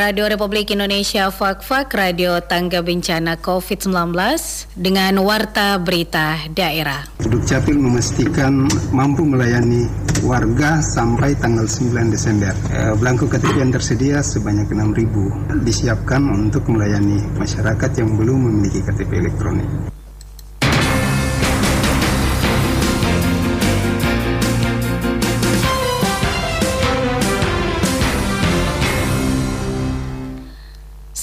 Radio Republik Indonesia Fak-Fak Radio Tangga Bencana COVID-19 dengan Warta Berita Daerah. Dukcapil memastikan mampu melayani warga sampai tanggal 9 Desember. Eh, Belangko KTP yang tersedia sebanyak 6.000 disiapkan untuk melayani masyarakat yang belum memiliki KTP elektronik.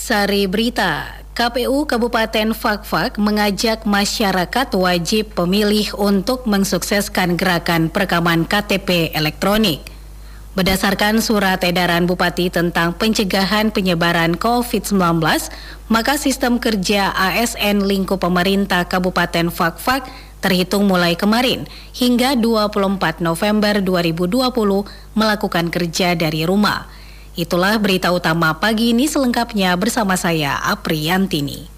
Sari Berita, KPU Kabupaten Fakfak mengajak masyarakat wajib pemilih untuk mensukseskan gerakan perekaman KTP elektronik. Berdasarkan surat edaran Bupati tentang pencegahan penyebaran COVID-19, maka sistem kerja ASN lingkup pemerintah Kabupaten Fakfak terhitung mulai kemarin hingga 24 November 2020 melakukan kerja dari rumah. Itulah berita utama pagi ini selengkapnya bersama saya Apriantini.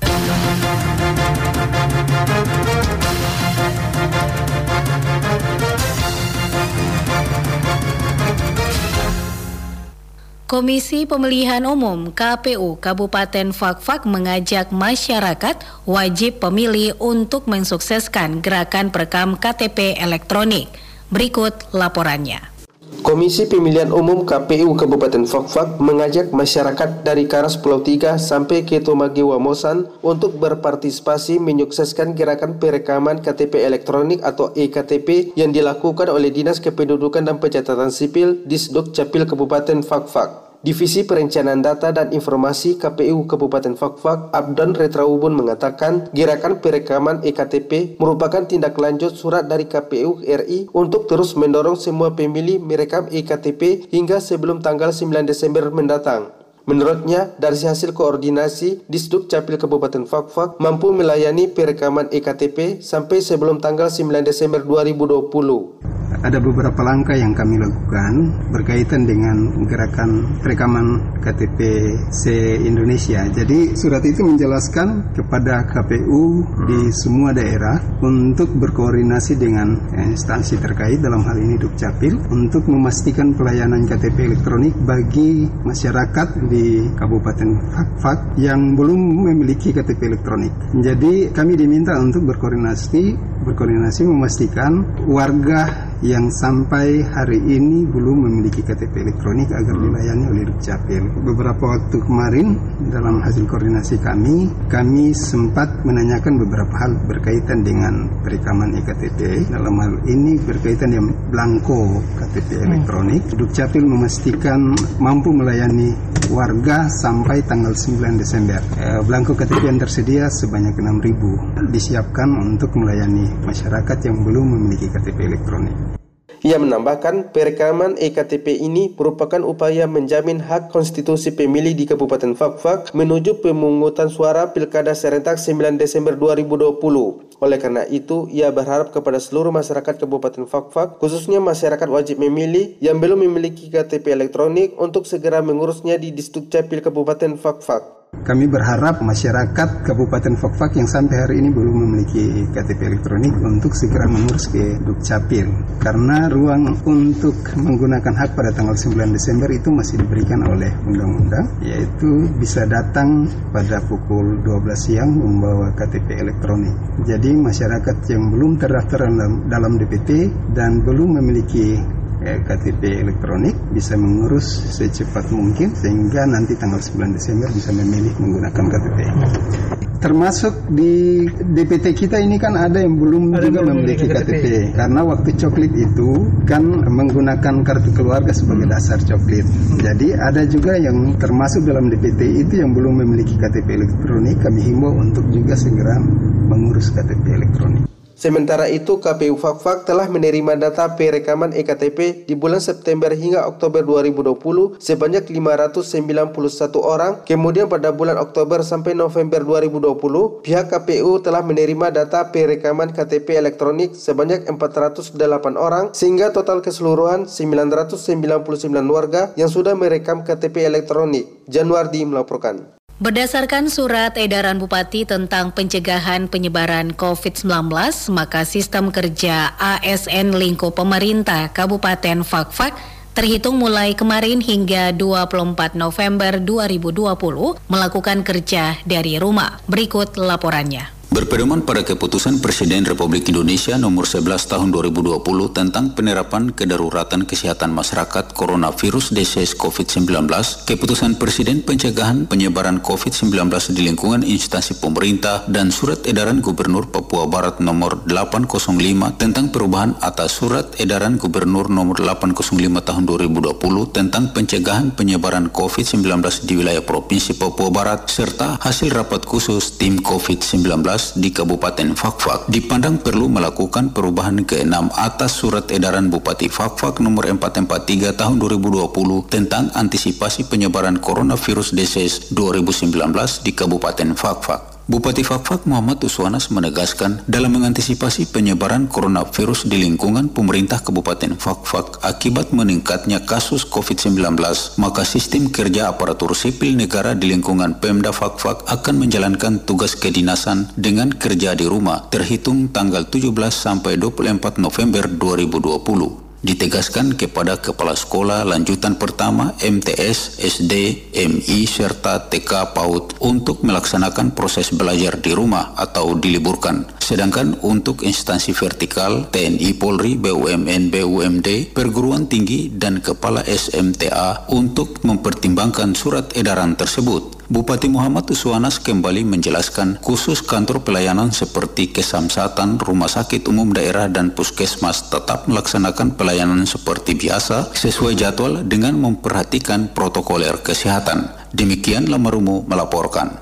Komisi Pemilihan Umum KPU Kabupaten Fakfak mengajak masyarakat wajib pemilih untuk mensukseskan gerakan perekam KTP elektronik. Berikut laporannya. Komisi Pemilihan Umum KPU Kabupaten Fakfak mengajak masyarakat dari Karas Pulau Tiga sampai ke Tomage Wamosan untuk berpartisipasi menyukseskan gerakan perekaman KTP elektronik atau EKTP yang dilakukan oleh Dinas Kependudukan dan Pencatatan Sipil di Sduk Capil Kabupaten Fakfak. Divisi Perencanaan Data dan Informasi KPU Kabupaten Fakfak, Abdan Retraubun mengatakan gerakan perekaman EKTP merupakan tindak lanjut surat dari KPU RI untuk terus mendorong semua pemilih merekam EKTP hingga sebelum tanggal 9 Desember mendatang. Menurutnya, dari hasil koordinasi, Disduk Capil Kabupaten Fakfak mampu melayani perekaman EKTP sampai sebelum tanggal 9 Desember 2020 ada beberapa langkah yang kami lakukan berkaitan dengan gerakan perekaman KTP se-Indonesia. Jadi surat itu menjelaskan kepada KPU di semua daerah untuk berkoordinasi dengan instansi terkait dalam hal ini Dukcapil untuk memastikan pelayanan KTP elektronik bagi masyarakat di Kabupaten Fakfak yang belum memiliki KTP elektronik. Jadi kami diminta untuk berkoordinasi berkoordinasi memastikan warga yang sampai hari ini belum memiliki KTP elektronik agar dilayani oleh Dukcapil. Beberapa waktu kemarin dalam hasil koordinasi kami, kami sempat menanyakan beberapa hal berkaitan dengan perekaman ektp. Dalam hal ini berkaitan dengan blanko KTP elektronik. Dukcapil memastikan mampu melayani warga sampai tanggal 9 Desember. Eh, blanko KTP yang tersedia sebanyak 6.000 disiapkan untuk melayani masyarakat yang belum memiliki KTP elektronik. Ia menambahkan perekaman EKTP ini merupakan upaya menjamin hak konstitusi pemilih di Kabupaten Fakfak menuju pemungutan suara Pilkada serentak 9 Desember 2020. Oleh karena itu, ia berharap kepada seluruh masyarakat Kabupaten Fakfak, khususnya masyarakat wajib memilih yang belum memiliki KTP elektronik untuk segera mengurusnya di Distrik Capil Kabupaten Fakfak. Kami berharap masyarakat Kabupaten Fakfak yang sampai hari ini belum memiliki KTP elektronik untuk segera mengurus ke Dukcapil karena ruang untuk menggunakan hak pada tanggal 9 Desember itu masih diberikan oleh undang-undang yaitu bisa datang pada pukul 12 siang membawa KTP elektronik. Jadi masyarakat yang belum terdaftar dalam, dalam DPT dan belum memiliki KTP elektronik bisa mengurus secepat mungkin sehingga nanti tanggal 9 Desember bisa memilih menggunakan KTP. Termasuk di DPT kita ini kan ada yang belum ada juga memiliki KTP. KTP karena waktu coklit itu kan menggunakan kartu keluarga sebagai dasar coklit. Jadi ada juga yang termasuk dalam DPT itu yang belum memiliki KTP elektronik kami himbau untuk juga segera mengurus KTP elektronik. Sementara itu, KPU Fakfak telah menerima data perekaman EKTP di bulan September hingga Oktober 2020 sebanyak 591 orang. Kemudian pada bulan Oktober sampai November 2020, pihak KPU telah menerima data perekaman KTP elektronik sebanyak 408 orang sehingga total keseluruhan 999 warga yang sudah merekam KTP elektronik. Januardi melaporkan. Berdasarkan surat edaran Bupati tentang pencegahan penyebaran COVID-19, maka sistem kerja ASN lingkup pemerintah Kabupaten Fakfak terhitung mulai kemarin hingga 24 November 2020 melakukan kerja dari rumah. Berikut laporannya. Berpedoman pada keputusan Presiden Republik Indonesia nomor 11 tahun 2020 tentang penerapan kedaruratan kesehatan masyarakat coronavirus disease COVID-19, keputusan Presiden pencegahan penyebaran COVID-19 di lingkungan instansi pemerintah dan surat edaran Gubernur Papua Barat nomor 805 tentang perubahan atas surat edaran Gubernur nomor 805 tahun 2020 tentang pencegahan penyebaran COVID-19 di wilayah Provinsi Papua Barat serta hasil rapat khusus tim COVID-19 di Kabupaten Fakfak dipandang perlu melakukan perubahan ke-6 atas surat edaran Bupati Fakfak nomor 443 tahun 2020 tentang antisipasi penyebaran coronavirus disease 2019 di Kabupaten Fakfak. Bupati Fakfak Muhammad Uswanas menegaskan dalam mengantisipasi penyebaran coronavirus di lingkungan pemerintah Kabupaten Fakfak akibat meningkatnya kasus COVID-19, maka sistem kerja aparatur sipil negara di lingkungan Pemda Fakfak akan menjalankan tugas kedinasan dengan kerja di rumah terhitung tanggal 17 sampai 24 November 2020 ditegaskan kepada kepala sekolah lanjutan pertama MTS, SD, MI serta TK PAUD untuk melaksanakan proses belajar di rumah atau diliburkan. Sedangkan untuk instansi vertikal TNI Polri, BUMN, BUMD, perguruan tinggi dan kepala SMTA untuk mempertimbangkan surat edaran tersebut. Bupati Muhammad Uswanas kembali menjelaskan khusus kantor pelayanan seperti kesamsatan, rumah sakit umum daerah dan puskesmas tetap melaksanakan pelayanan seperti biasa sesuai jadwal dengan memperhatikan protokoler kesehatan. Demikian Lamarumu melaporkan.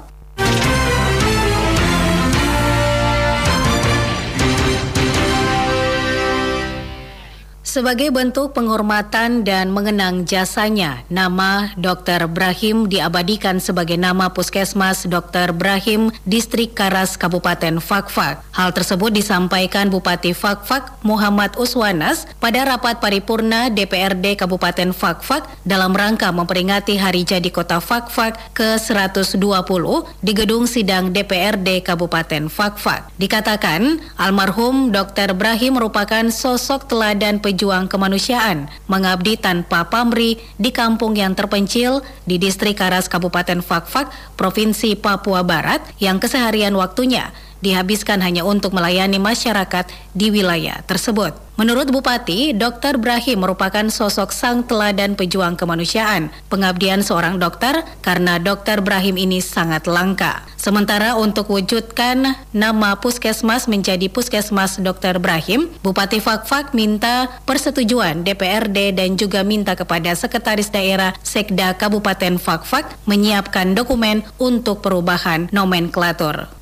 Sebagai bentuk penghormatan dan mengenang jasanya, nama Dr. Brahim diabadikan sebagai nama Puskesmas Dr. Brahim Distrik Karas Kabupaten Fakfak. Hal tersebut disampaikan Bupati Fakfak Muhammad Uswanas pada rapat paripurna DPRD Kabupaten Fakfak dalam rangka memperingati Hari Jadi Kota Fakfak ke-120 di Gedung Sidang DPRD Kabupaten Fakfak. Dikatakan, almarhum Dr. Brahim merupakan sosok teladan pejuang pejuang kemanusiaan, mengabdi tanpa pamrih di kampung yang terpencil di distrik Karas Kabupaten Fakfak, Provinsi Papua Barat yang keseharian waktunya dihabiskan hanya untuk melayani masyarakat di wilayah tersebut. Menurut Bupati, Dr. Brahim merupakan sosok sang teladan pejuang kemanusiaan, pengabdian seorang dokter karena Dr. Brahim ini sangat langka. Sementara untuk wujudkan nama puskesmas menjadi puskesmas Dr. Brahim, Bupati Fakfak minta persetujuan DPRD dan juga minta kepada Sekretaris Daerah Sekda Kabupaten Fakfak menyiapkan dokumen untuk perubahan nomenklatur.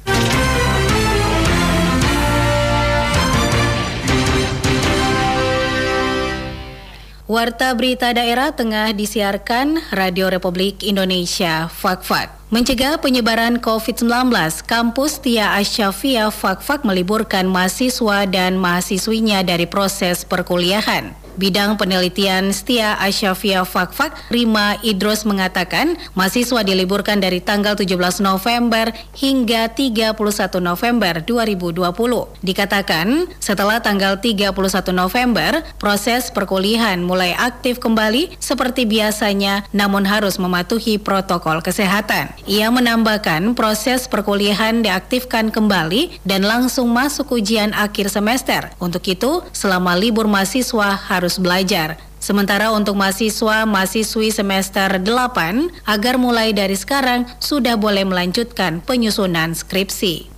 Warta Berita Daerah tengah disiarkan Radio Republik Indonesia Fakfak. Mencegah penyebaran COVID-19, kampus Tia Asyafia Fakfak meliburkan mahasiswa dan mahasiswinya dari proses perkuliahan. Bidang Penelitian Setia Asyafia Fakfak, Rima Idros mengatakan mahasiswa diliburkan dari tanggal 17 November hingga 31 November 2020. Dikatakan setelah tanggal 31 November, proses perkuliahan mulai aktif kembali seperti biasanya namun harus mematuhi protokol kesehatan. Ia menambahkan proses perkuliahan diaktifkan kembali dan langsung masuk ujian akhir semester. Untuk itu, selama libur mahasiswa harus belajar. Sementara untuk mahasiswa-mahasiswi semester 8 agar mulai dari sekarang sudah boleh melanjutkan penyusunan skripsi.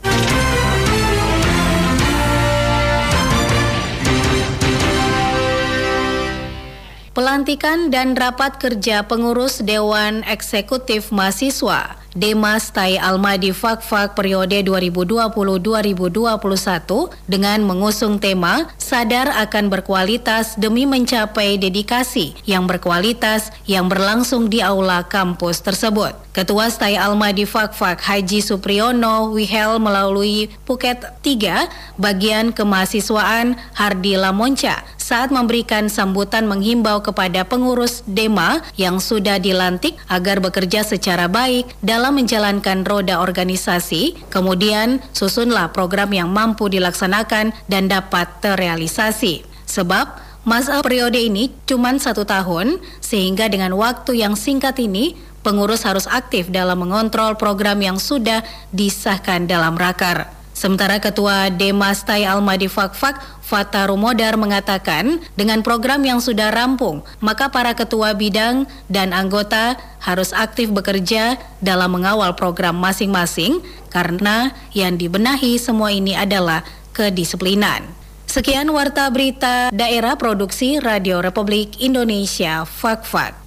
Pelantikan dan rapat kerja pengurus Dewan Eksekutif Mahasiswa Demas Tai Almadi Fakfak periode 2020-2021 dengan mengusung tema Sadar akan berkualitas demi mencapai dedikasi yang berkualitas yang berlangsung di aula kampus tersebut. Ketua Stai Almadi Fakfak Haji Supriyono Wihel melalui Phuket 3 bagian kemahasiswaan Hardi Lamonca saat memberikan sambutan menghimbau kepada pengurus Dema yang sudah dilantik agar bekerja secara baik dalam dalam menjalankan roda organisasi, kemudian susunlah program yang mampu dilaksanakan dan dapat terrealisasi. Sebab Masa periode ini cuma satu tahun, sehingga dengan waktu yang singkat ini, pengurus harus aktif dalam mengontrol program yang sudah disahkan dalam rakar. Sementara Ketua Demas Tai Almadi Fakfak, Fata Rumodar mengatakan, dengan program yang sudah rampung, maka para ketua bidang dan anggota harus aktif bekerja dalam mengawal program masing-masing karena yang dibenahi semua ini adalah kedisiplinan. Sekian warta berita daerah produksi Radio Republik Indonesia Fakfak.